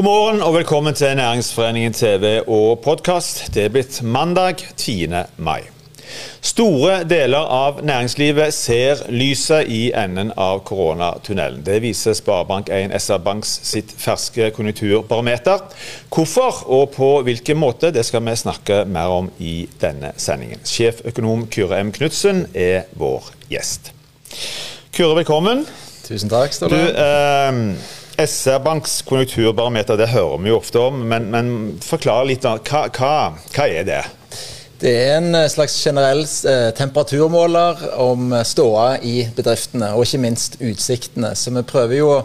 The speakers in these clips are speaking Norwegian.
God morgen og velkommen til Næringsforeningen TV og podkast. Det er blitt mandag 10. mai. Store deler av næringslivet ser lyset i enden av koronatunnelen. Det viser Sparebank1 SR-Banks sitt ferske konjunkturbarometer. Hvorfor og på hvilken måte, det skal vi snakke mer om i denne sendingen. Sjeføkonom Kyrre M. Knutsen er vår gjest. Kyrre, velkommen. Tusen takk, Ståle. Du, eh, SR-Banks konjunkturbarometer det hører vi jo ofte om, men, men forklar litt. Hva, hva, hva, er det? Det er en eh, slags generell eh, temperaturmåler om ståa i bedriftene, og ikke minst utsiktene. Så vi prøver jo å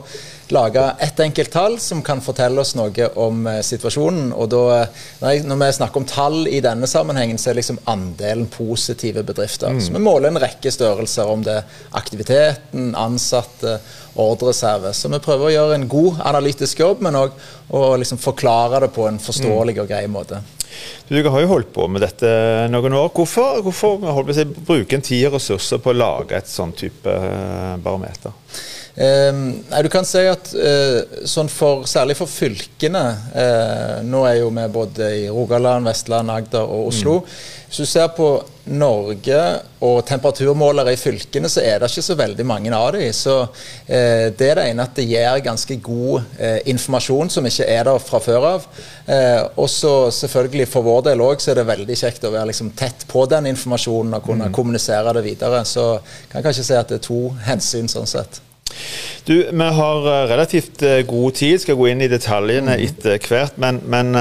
lage ett enkelt tall som kan fortelle oss noe om eh, situasjonen. Og da, når, vi snakker om tall i denne sammenhengen, så er liksom andelen positive bedrifter. Mm. Så vi måler en rekke størrelser om det er aktiviteten, ansatte, ordreserve. Så vi prøver å gjøre en god analytisk jobb, men òg å liksom forklare det på en forståelig og grei måte. Du har jo holdt på med dette noen år. Hvorfor, hvorfor bruke en tid og ressurser på å lage et sånn type eh, barometer? Eh, du kan si at eh, sånn for, Særlig for fylkene eh, Nå er jo vi både i Rogaland, Vestland, Agder og Oslo. Mm. Hvis du ser på Norge og temperaturmålere i fylkene, så er det ikke så veldig mange av dem. Så eh, det er det ene at det gir ganske god informasjon som ikke er der fra før av. og så selvfølgelig for vår del òg så er det veldig kjekt å være liksom, tett på den informasjonen og kunne mm. kommunisere det videre. Så kan jeg kanskje si at det er to hensyn sånn sett. Du, Vi har eh, relativt eh, god tid, skal gå inn i detaljene mm. etter hvert. Men, men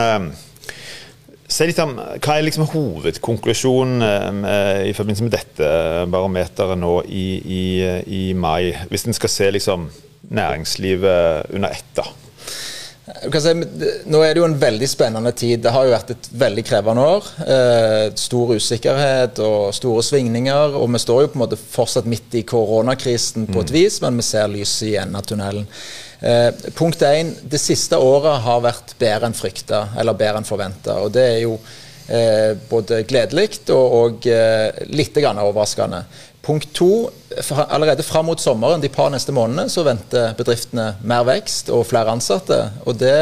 uh, litt om, hva er liksom hovedkonklusjonen uh, i forbindelse med dette barometeret nå i, i, i mai, hvis en skal se liksom næringslivet under ett? da? Si, nå er det jo en veldig spennende tid. Det har jo vært et veldig krevende år. Eh, stor usikkerhet og store svingninger. Og vi står jo på en måte fortsatt midt i koronakrisen på et mm. vis, men vi ser lyset i enden av tunnelen. Eh, punkt én. Det siste året har vært bedre enn frykta, eller bedre enn forventa. Og det er jo eh, både gledelig og, og eh, litt overraskende. Punkt to, allerede fram mot sommeren, de par neste månedene, så venter bedriftene mer vekst og flere ansatte. Og det,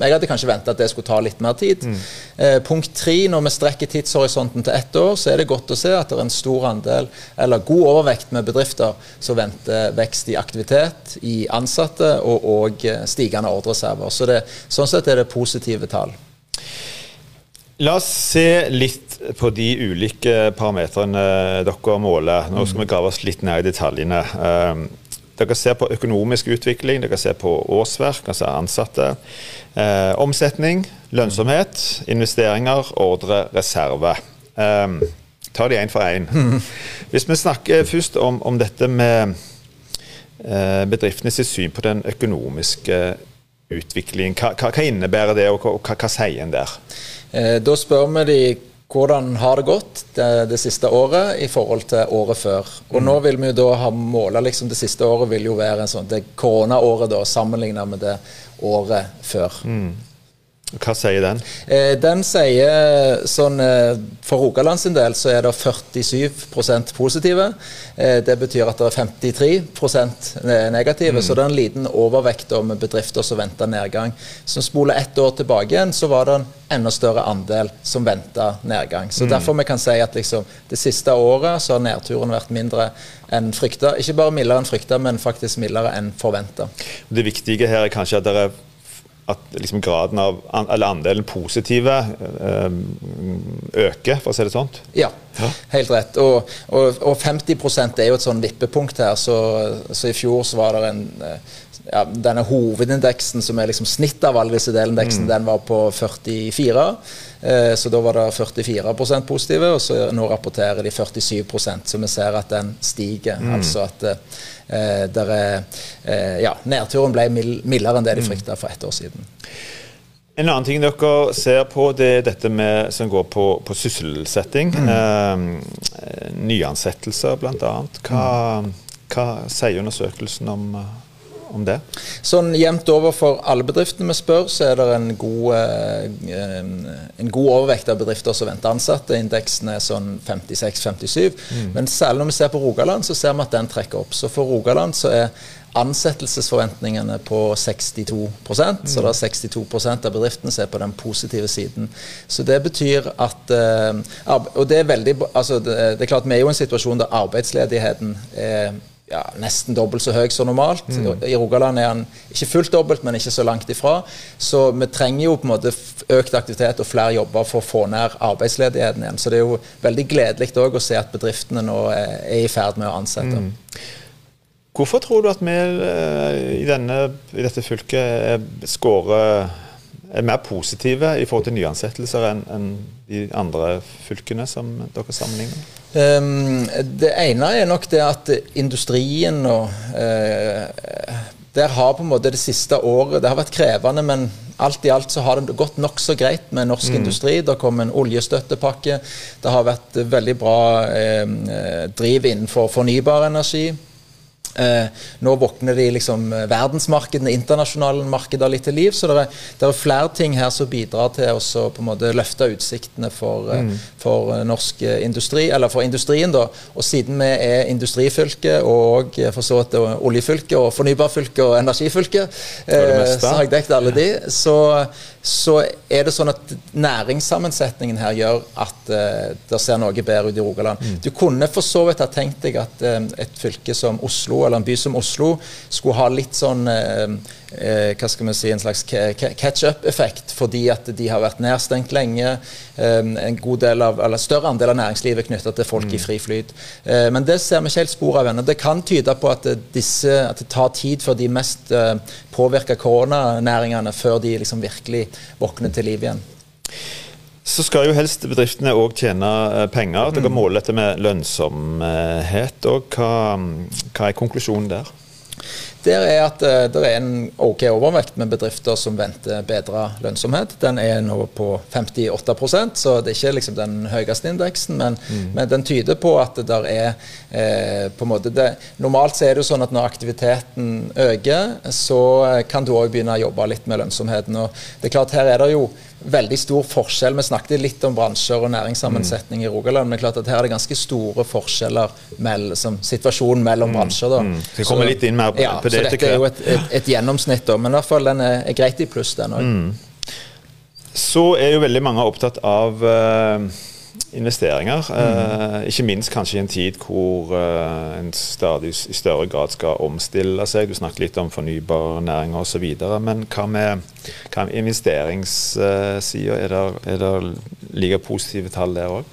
Jeg hadde kanskje venta at det skulle ta litt mer tid. Mm. Eh, punkt tre, når vi strekker tidshorisonten til ett år, så er det godt å se at det er en stor andel, eller god overvekt med bedrifter som venter vekst i aktivitet, i ansatte og, og stigende ordreserver. Så det, sånn sett er det positive tall. La oss se litt på de ulike parametrene dere måler. Nå skal vi grave oss litt ned i detaljene. Ehm, dere ser på økonomisk utvikling, dere ser på årsverk, altså ansatte. Eh, omsetning, lønnsomhet, investeringer, ordre, reserve. Eh, ta de én for én. Hvis vi snakker først om, om dette med bedriftene bedriftenes syn på den økonomiske utviklingen. Hva, hva, hva innebærer det, og hva, hva sier en der? Eh, da spør vi de hvordan har det gått det, det, siste året i forhold til året før. Og nå vil vi jo da ha måla liksom Det siste året vil jo være en sånn, det koronaåret da, sammenligna med det året før. Mm. Hva sier den? Eh, den sier sånn eh, For Rogaland sin del så er det 47 positive. Eh, det betyr at det er 53 negative. Mm. Så det er en liten overvekt om bedrifter som venter nedgang. Så spoler ett år tilbake igjen, så var det en enda større andel som venta nedgang. Så mm. Derfor vi kan si at liksom, det siste året så har nedturen vært mindre enn frykta. Ikke bare mildere enn frykta, men faktisk mildere enn forventa. Det viktige her er kanskje at det er at liksom graden av, eller andelen positive øh, øker, for å si det sånn? Ja, ja. helt rett. Og, og, og 50 er jo et sånn vippepunkt her. Så, så, i fjor så var det en eh, ja, Denne hovedindeksen, som er liksom snittet av alle disse delindeksene, mm. den var på 44. Eh, så da var det 44% positive, og så nå rapporterer de 47 så vi ser at den stiger. Mm. Altså at eh, Eh, der er, eh, ja, nedturen ble mildere enn det de mm. frykta for ett år siden. En annen ting dere ser på, det er dette med, som går på, på sysselsetting. Mm. Eh, nyansettelser, bl.a. Hva, mm. hva sier undersøkelsen om, om det? Sånn Jevnt over for alle bedriftene vi spør, så er det en god, eh, en god overvekt av bedrifter som venter ansatte. Indeksen er sånn 56-57. Mm. Men særlig når vi ser på Rogaland, så ser vi at den trekker opp. Så for Rogaland så er ansettelsesforventningene på 62% Så det er 62 av bedriftene som er på den positive siden. Så det betyr at eh, Og det er veldig altså det, er klart Vi er jo i en situasjon der arbeidsledigheten er ja, nesten dobbelt så høy som normalt. Mm. I Rogaland er han ikke fullt dobbelt, men ikke så langt ifra. Så vi trenger jo på en måte økt aktivitet og flere jobber for å få ned arbeidsledigheten igjen. Så det er jo veldig gledelig å se at bedriftene nå er, i ferd med å ansette. Mm. Hvorfor tror du at vi eh, i, denne, i dette fylket skårer er mer positive i forhold til nyansettelser enn en de andre fylkene som dere sammenligner? Um, det ene er nok det at industrien og uh, Der har på en måte det siste året Det har vært krevende, men alt i alt så har det gått nokså greit med norsk mm. industri. Det kom en oljestøttepakke. Det har vært veldig bra eh, driv innenfor fornybar energi. Eh, nå våkner de liksom eh, verdensmarkedene, internasjonale markeder litt til liv. Så det er, det er, flere ting her som bidrar til å på en måte løfte utsiktene for, eh, mm. for norsk industri, eller for industrien. da. Og siden vi er industrifylke og for så vidt oljefylke og fornybarfylke og energifylke, eh, så har jeg dekket alle de, så, så, er det sånn at næringssammensetningen her gjør at uh, det ser noe bedre ut i Rogaland. Mm. Du kunne for så vidt ha tenkt deg at et fylke som Oslo eller en by som Oslo skulle ha litt sånn uh, hva skal vi si, en slags catch-up-effekt, fordi at de har vært nedstengt lenge. En god del av, eller større andel av næringslivet knytta til folk mm. i fri flyt. Men det ser vi ikke helt spor av ennå. Det kan tyde på at, disse, at, det tar tid for de mest eh, påvirka koronanæringene før de liksom virkelig våkner til liv igjen. Så skal jo helst bedriftene òg tjene eh, penger. Dere mm. måler dette med lønnsomhet. og hva, hva er konklusjonen der? Der er at uh, det er en OK overvekt med bedrifter som venter bedre lønnsomhet. Den er nå på 58% så det er ikke liksom den høyeste indeksen, men, mm. men, den tyder på at det der er eh, på en måte det, Normalt så er det jo sånn at når aktiviteten øker, så kan du òg begynne å jobbe litt med lønnsomheten. og det er klart Her er det jo veldig stor forskjell. Vi snakket litt om bransjer og næringssammensetning mm. i Rogaland. Men klart at her er det ganske store forskjeller som situasjonen mellom mm. bransjer. Da. Mm. Så, kommer litt inn mer på, ja, på det. Så dette er jo et, et, et gjennomsnitt, da. Men i hvert fall den er, er greit i pluss, den òg. Mm. Så er jo veldig mange opptatt av uh, investeringer. Eh, ikke minst kanskje i en tid hvor eh, en stadig i større grad skal omstille seg. Du snakket litt om fornybare næringer osv. Men hva med, hva med investeringssida? Er, er, det like positive tall der òg?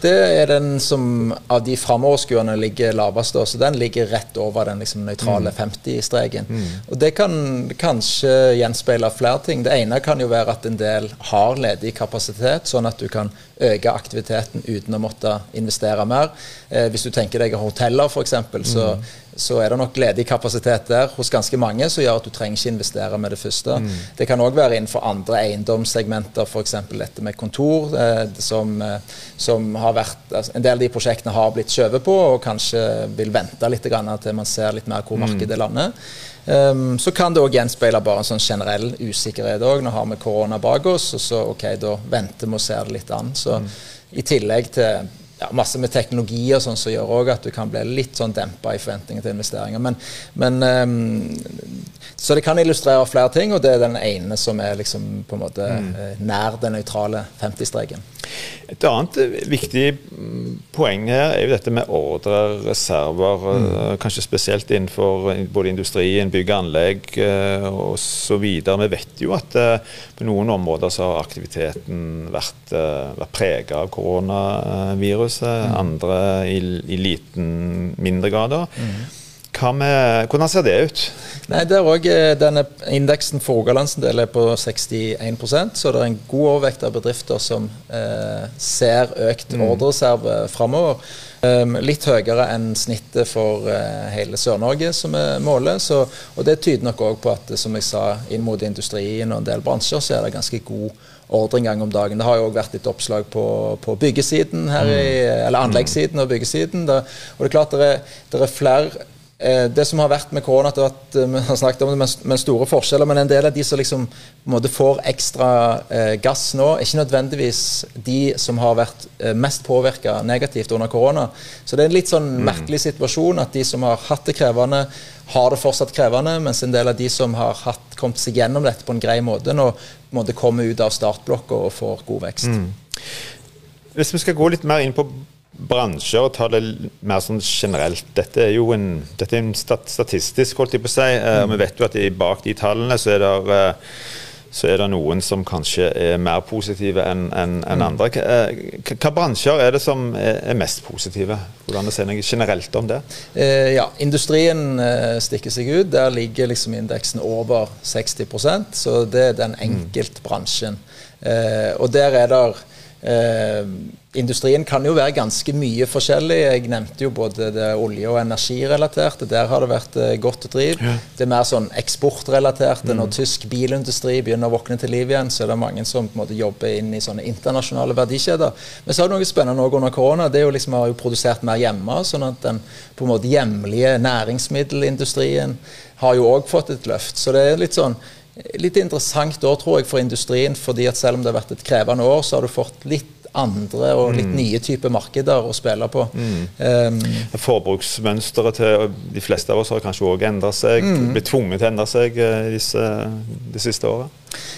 Det er den som av de framoverskuende ligger lavest. Så den ligger rett over den liksom, nøytrale mm. 50-streken. Mm. Og Det kan kanskje gjenspeile flere ting. Det ene kan jo være at en del har ledig kapasitet, sånn at du kan øke aktiviteten uten å måtte investere mer. Eh, hvis du tenker deg hoteller f.eks., så, mm så er det nok ledig kapasitet der hos ganske mange som gjør at du trenger ikke investere med det første. Mm. Det kan òg være innenfor andre eiendomssegmenter, f.eks. dette med kontor, eh, som, eh, som, har vært altså, En del av de prosjektene har blitt skjøvet på, og kanskje vil vente litt til man ser litt mer hvor mm. markedet lander. Um, så kan det òg gjenspeile bare en sånn generell usikkerhet òg. Nå har vi korona bak oss, og så ok, da venter vi og ser det litt an. Så mm. i tillegg til ja, masse med teknologi og sånn som gjør også at du kan bli litt sånn dempa i forventninger til investeringer. Men, men um, så det kan illustrere flere ting, og det er den ene som er liksom på en måte mm. Eh, nær den nøytrale 50-streken. Et annet eh, viktig mm, poeng her er jo dette med ordrereserver. Mm. Eh, kanskje spesielt innenfor både industrien, bygg og anlegg osv. Vi vet jo at på noen områder så har aktiviteten vært, vært prega av koronaviruset. Mm. Andre i, i, liten, mindre grad. Mm. Med, hvordan ser det ut? Nei, der også, eh, denne Indeksen for Rogalands del er på 61% så det er en god overvekt av bedrifter som eh, ser økt mm. ordreserve framover. Um, litt høyere enn snittet for uh, hele Sør-Norge, som er målet. Så, og Det tyder nok òg på at som jeg sa, inn mot industrien og en del bransjer så er det ganske god ordreinngang om dagen. Det har jo òg vært litt oppslag på, på byggesiden her i, mm. eller anleggssiden og byggesiden. Der, og det er klart det er, det er flere Eh, det som har vært med korona, at eh, vi har snakket om det med, store forskjeller, men en del av de som liksom får ekstra eh, gass nå, er ikke nødvendigvis de som har vært eh, mest påvirka negativt under korona. Så det er en litt sånn mm. merkelig situasjon at de som har hatt det krevende, har det fortsatt krevende, mens en del av de som har hatt, kommet seg gjennom dette på en grei måte, nå måtte komme ut av startblokka og får god vekst. Mm. Hvis vi skal gå litt mer inn på bransjer og ta det mer sånn generelt. Dette er jo en, dette er en statistisk, holdt jeg på å si. Uh, mm. Vi vet jo at bak de tallene så er det uh, så er det noen som kanskje er mer positive enn en, en mm. andre. Hvilke eh, bransjer er det som er, mest positive? Hvordan ser noe generelt om det? Eh, ja, Industrien eh, stikker seg ut. Der ligger liksom indeksen over 60% så det er den mm. enkeltbransjen. Eh, og der er det Eh, industrien kan jo være ganske mye forskjellig. Jeg nevnte jo både det olje- og energirelaterte. Der har det vært eh, godt driv. Ja. Det er mer sånn eksportrelaterte. Mm. Når tysk bilindustri begynner å våkne til liv igjen, så er det mange som på en måte jobber inn i sånne internasjonale verdikjeder. Men så har det noe spennende også under korona. Det er jo liksom, har jo produsert mer hjemme. sånn at den på en måte hjemlige næringsmiddelindustrien har jo òg fått et løft. Så det er litt sånn litt interessant år, tror jeg, for industrien. fordi at selv om det har vært et krevende år, så har du fått litt andre og litt mm. nye typer markeder å spille på. Mm. Um, Forbruksmønsteret til de fleste av oss har kanskje òg endra seg. Mm. Blitt tvunget til å endre seg eh, disse, de siste åra.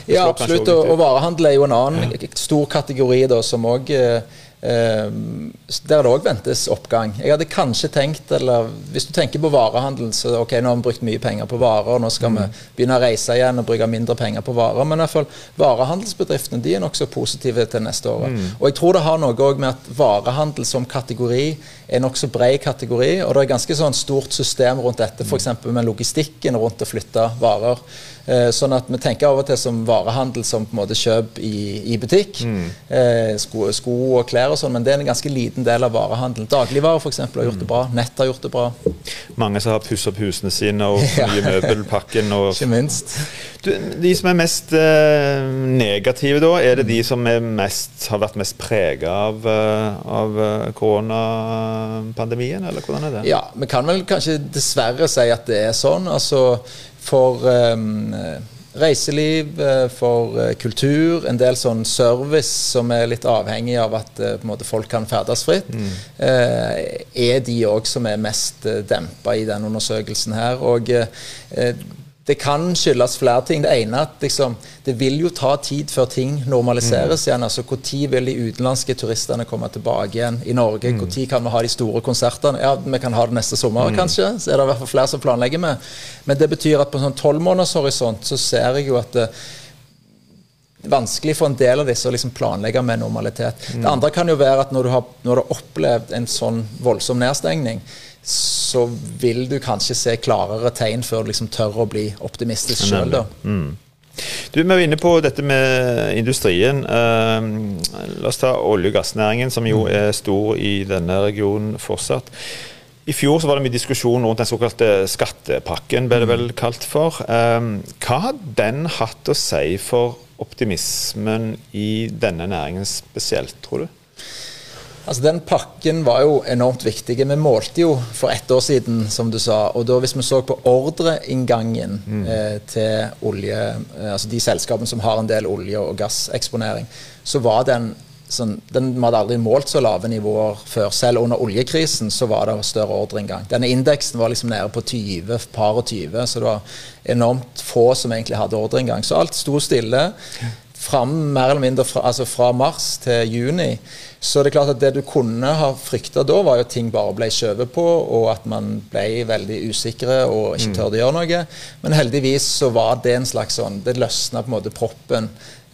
Ja, absolutt. Og, og, varehandel er jo en annen ja. stor kategori da, som òg Uh, der det òg ventes oppgang. Jeg hadde kanskje tenkt, eller Hvis du tenker på varehandel, så ok, nå har vi brukt mye penger på varer, og nå skal mm. vi begynne å reise igjen og bruke mindre penger på varer. Men i hvert fall, varehandelsbedriftene de er nokså positive til neste år. Mm. Og jeg tror det har noe òg med at varehandel som kategori er nokså bred kategori, og det er ganske sånn stort system rundt dette, f.eks. med logistikken rundt å flytte varer. Eh, sånn at vi tenker av og til som varehandel som på en måte kjøp i, i butikk. Mm. Eh, sko, sko, og klær og sånn, men det er en ganske liten del av varehandelen. Dagligvarer f.eks. har gjort det bra. Nett har gjort det bra. Mange som har pusset opp husene sine og nye møbelpakken. Og, Ikke minst. Du, de som er mest eh, negative, da, er det de som mest, har vært mest prega av, eh, av koronapandemien, eller hvordan er det? Ja, vi kan vel kanskje dessverre si at det er sånn. altså for um, reiseliv, eh, for uh, kultur, en del sånn service som er litt avhengig av at uh, folk kan ferdes fritt, mm. er de òg som er mest dempa i denne undersøkelsen her. Og det kan skyldes flere ting. Det ene at liksom, det vil jo ta tid før ting normaliseres mm. igjen. altså Når vil de utenlandske turistene komme tilbake igjen i Norge? Når mm. kan vi ha de store konsertene? Ja, Vi kan ha det neste sommer, mm. kanskje. Så er det i hvert fall flere som planlegger med. Men det betyr at på en sånn tolvmånedershorisont så ser jeg jo at det, det er vanskelig for en del av disse å liksom planlegge med normalitet. Mm. Det andre kan jo være at når du har, når du har opplevd en sånn voldsom nedstengning, så vil du kanskje se klarere tegn før du liksom tør å bli optimistisk sjøl. Mm. Du, Vi er inne på dette med industrien. Uh, la oss ta olje- og gassnæringen, som jo mm. er stor i denne regionen fortsatt. I fjor så var det mye diskusjon rundt den såkalte skattepakken, ble det vel mm. kalt for. Um, hva har den hatt å si for optimismen i denne næringen spesielt, tror du? Altså Den pakken var jo enormt viktig. Vi målte jo for ett år siden, som du sa. og da Hvis vi så på ordreinngangen mm. eh, til olje, eh, altså de selskapene som har en del olje- og gasseksponering, så var den sånn, den, Vi hadde aldri målt så lave nivåer før. Selv under oljekrisen så var det større ordreinngang. Denne indeksen var liksom nede på 20, par og 20, så det var enormt få som egentlig hadde ordreinngang. Så alt sto stille fram mer eller mindre fra, altså fra mars til juni. Så det er klart at det du kunne ha frykta da, var jo at ting bare ble skjøvet på, og at man ble veldig usikre og ikke mm. tørde å gjøre noe. Men heldigvis så var det en slags sånn Det løsna på en måte proppen.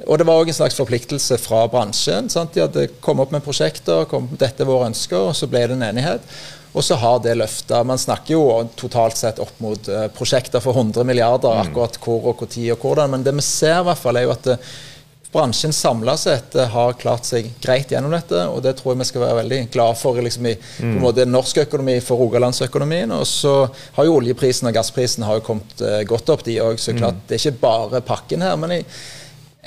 Og det var òg en slags forpliktelse fra bransjen. Sant? De hadde kommet opp med prosjekter, kom, dette er våre ønsker, og så ble det en enighet. Og så har det løfta. Man snakker jo totalt sett opp mot uh, prosjekter for 100 milliarder, mm. akkurat hvor og hvor tid og hvordan. Men det vi ser, i hvert fall, er jo at det, bransjen samla sett eh, har klart seg greit gjennom dette. og Det tror jeg vi skal være veldig glad for liksom i mm. måte norsk økonomi for rogalandsøkonomien. Og så har jo oljeprisen og gassprisen har jo kommet uh, godt opp, de òg. Så klart, mm. det er ikke bare pakken her. men jeg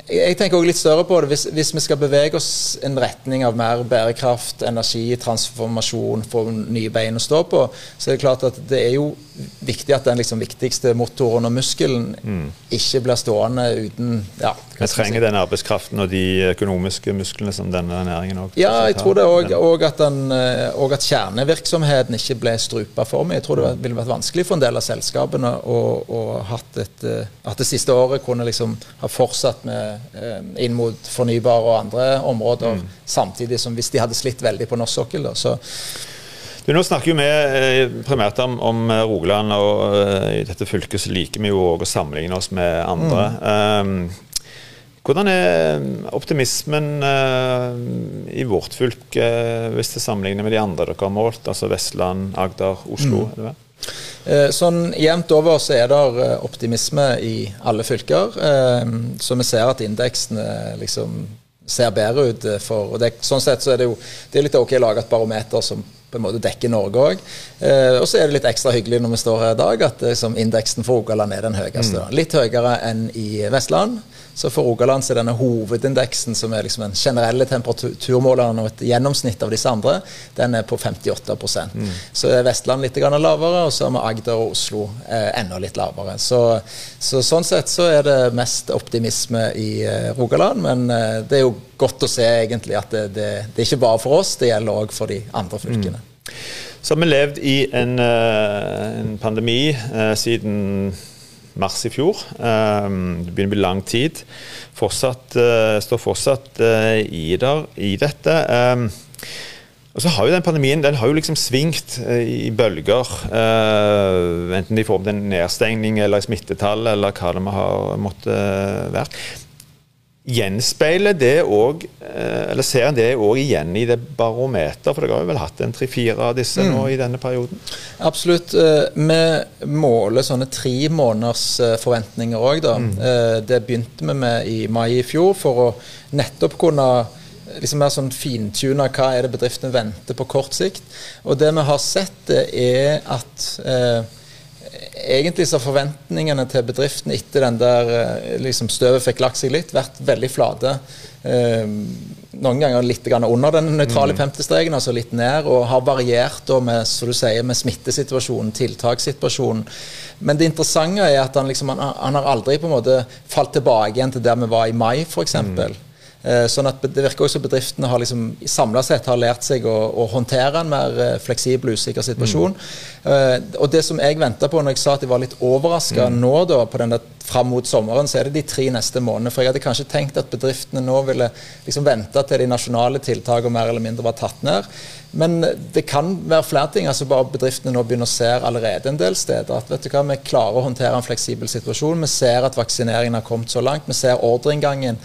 jeg tenker også litt større på det. Hvis, hvis, vi skal bevege oss i en retning av mer bærekraft, energi, transformasjon, få nye bein å stå på, så er det klart at det er jo viktig at den liksom viktigste motoren og muskelen mm. ikke blir stående uten ja, Vi trenger si. den arbeidskraften og de økonomiske musklene som denne næringen òg Ja, jeg tror det òg. Og, at, eh, og at kjernevirksomheten ikke ble strupa for meg. Jeg tror det ville vært vanskelig for en del av selskapene å, å hatt et, eh, at det siste året kunne liksom ha fortsatt med inn mot fornybar og andre områder, mm. samtidig som hvis de hadde slitt veldig på norsk sokkel. Så du, nå snakker vi eh, primært om, om, eh, Rogaland, og uh, i dette fylket så liker vi jo òg å sammenligne oss med andre. Mm. Um, hvordan er optimismen uh, i vårt fylke, hvis det sammenligner med de andre dere har målt, altså Vestland, Agder, Oslo? Mm. er det vel? Eh, sånn Jevnt over så er det eh, optimisme i alle fylker. Eh, så vi ser at indeksene liksom ser bedre ut. For, og det, sånn sett så er det jo det er litt ok å lage et barometer som på en måte dekker Norge òg. og så er det litt ekstra hyggelig når vi står her i dag at liksom, indeksen for Rogaland er den høyeste. Mm. Litt høyere enn i Vestland. Så for Rogaland så er denne hovedindeksen, som er liksom den generelle temperaturmåleren og et gjennomsnitt av disse andre, den er på 58 mm. Så er Vestland litt lavere, og så har vi Agder og Oslo eh, enda litt lavere. Så, så, sånn sett så er det mest optimisme i eh, Rogaland, men eh, det er jo godt å se egentlig at det, det, det er ikke bare for oss, det gjelder òg for de andre fylkene. Mm. Så har vi levd i en, eh, en pandemi eh, siden mars i fjor. Ehm, det begynner å bli lang tid. Fortsatt, eh, står fortsatt eh, i, der, i dette. Ehm, og så har jo den Pandemien den har jo liksom svingt eh, i bølger. enten i form av nedstengning eller smittetall eller hva det må ha måttet være. Gjenspeiler det òg, eh, eller ser en det òg igjen i det barometeret? For dere har jo vel hatt en tre-fire av disse mm. nå i denne perioden? Absolutt. Eh, vi måler sånne tre måneders eh, forventninger òg, da. Mm. Det begynte vi med i mai i fjor, for å nettopp kunne liksom mer sånn fintune hva er det bedriftene venter på kort sikt. Og det vi har sett, er at eh, egentlig så har forventningene til bedriften etter den der eh, liksom støvet fikk lagt seg litt, vært veldig flate. Eh, noen ganger litt under den nøytrale 50-streken, mm. altså litt ned, og har variert med, du sier, med smittesituasjonen, tiltakssituasjonen. Men det interessante er at han, liksom, han, han, har aldri på en måte falt tilbake igjen til der vi var i mai, f.eks. Mm. Eh, sånn at Det virker også som bedriftene har liksom, samla sett har lært seg å, å, håndtere en mer eh, fleksibel, usikker situasjon. Mm. og Det som jeg venta på når jeg sa at jeg var litt overraska mm. nå da, på den der fram mot sommeren, så er det de tre neste månedene. For jeg hadde kanskje tenkt at bedriftene nå ville liksom vente til de nasjonale tiltakene mer eller mindre var tatt ned. Men det kan være flere ting. altså bare Bedriftene nå begynner å se allerede en del steder at vet du hva, vi klarer å håndtere en fleksibel situasjon. Vi ser at vaksineringen har kommet så langt. Vi ser ordreinngangen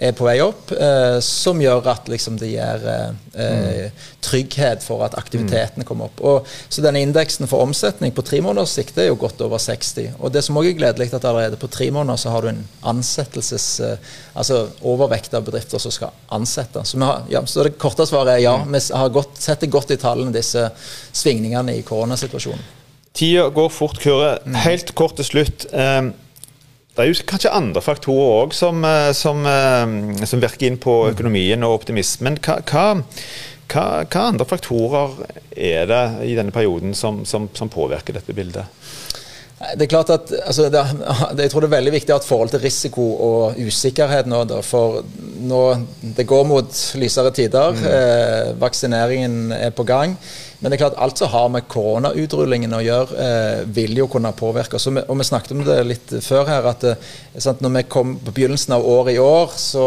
er på vei opp, eh, som gjør at liksom, det gir eh, mm. trygghet for at aktiviteten kommer opp. Og, så denne indeksen for omsetning på tre måneders sikt er jo godt over 60. Og det som også er gledelig, at allerede på tre måneder så har du en ansettelses... Eh, altså overvekt av bedrifter som skal ansette. Så, har, ja, så det korte svaret er ja. Mm. Vi har godt, sett det godt i tallene, disse svingningene i koronasituasjonen. Tida går fort, Kure. Mm. Helt kort til slutt. Um, det er jo kanskje andre faktorer òg som, eh, som, eh, som, virker inn på økonomien og optimismen. Hva, hva, hva, andre faktorer er det i denne perioden som, som påvirker dette bildet? Det er klart at, altså, det, Jeg tror det er veldig viktig et forhold til risiko og usikkerhet nå. Da, for nå, det går mot lysere tider. Mm. Eh, vaksineringen er på gang. Men det er klart alt som har med koronautrullingen å gjøre, eh, vil jo kunne påvirke oss. Og, vi, snakket om det litt før her, at eh, sant, når vi kom på begynnelsen av året i år, så,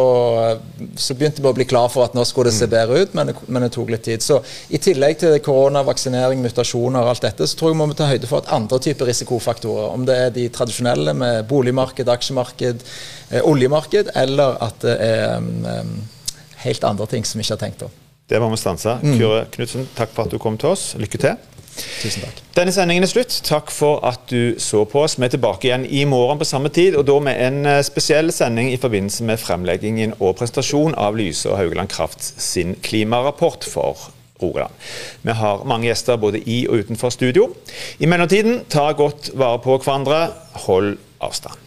så, begynte vi å bli klar for at nå skulle det se mm. bedre ut, men det, men det tok litt tid. Så i tillegg til korona, vaksinering, mutasjoner og alt dette, så tror jeg vi må ta høyde for at andre typer risikofaktorer, om det er de tradisjonelle med boligmarked, aksjemarked, eh, oljemarked, eller at det er eh, helt andre ting som vi ikke har tenkt på. Det må vi stanse. Mm. Kyrre Knutsen, takk for at du kom til oss. Lykke til. Tusen takk. Denne sendingen er slutt. Takk for at du så på oss. Vi er tilbake igjen i morgen på samme tid, og da med en eh, spesiell sending i forbindelse med fremleggingen og presentasjon av Lyse og Haugeland Kraft sin klimarapport for Rogaland. Vi har mange gjester både i og utenfor studio. I mellomtiden, ta godt vare på hverandre. Hold avstand.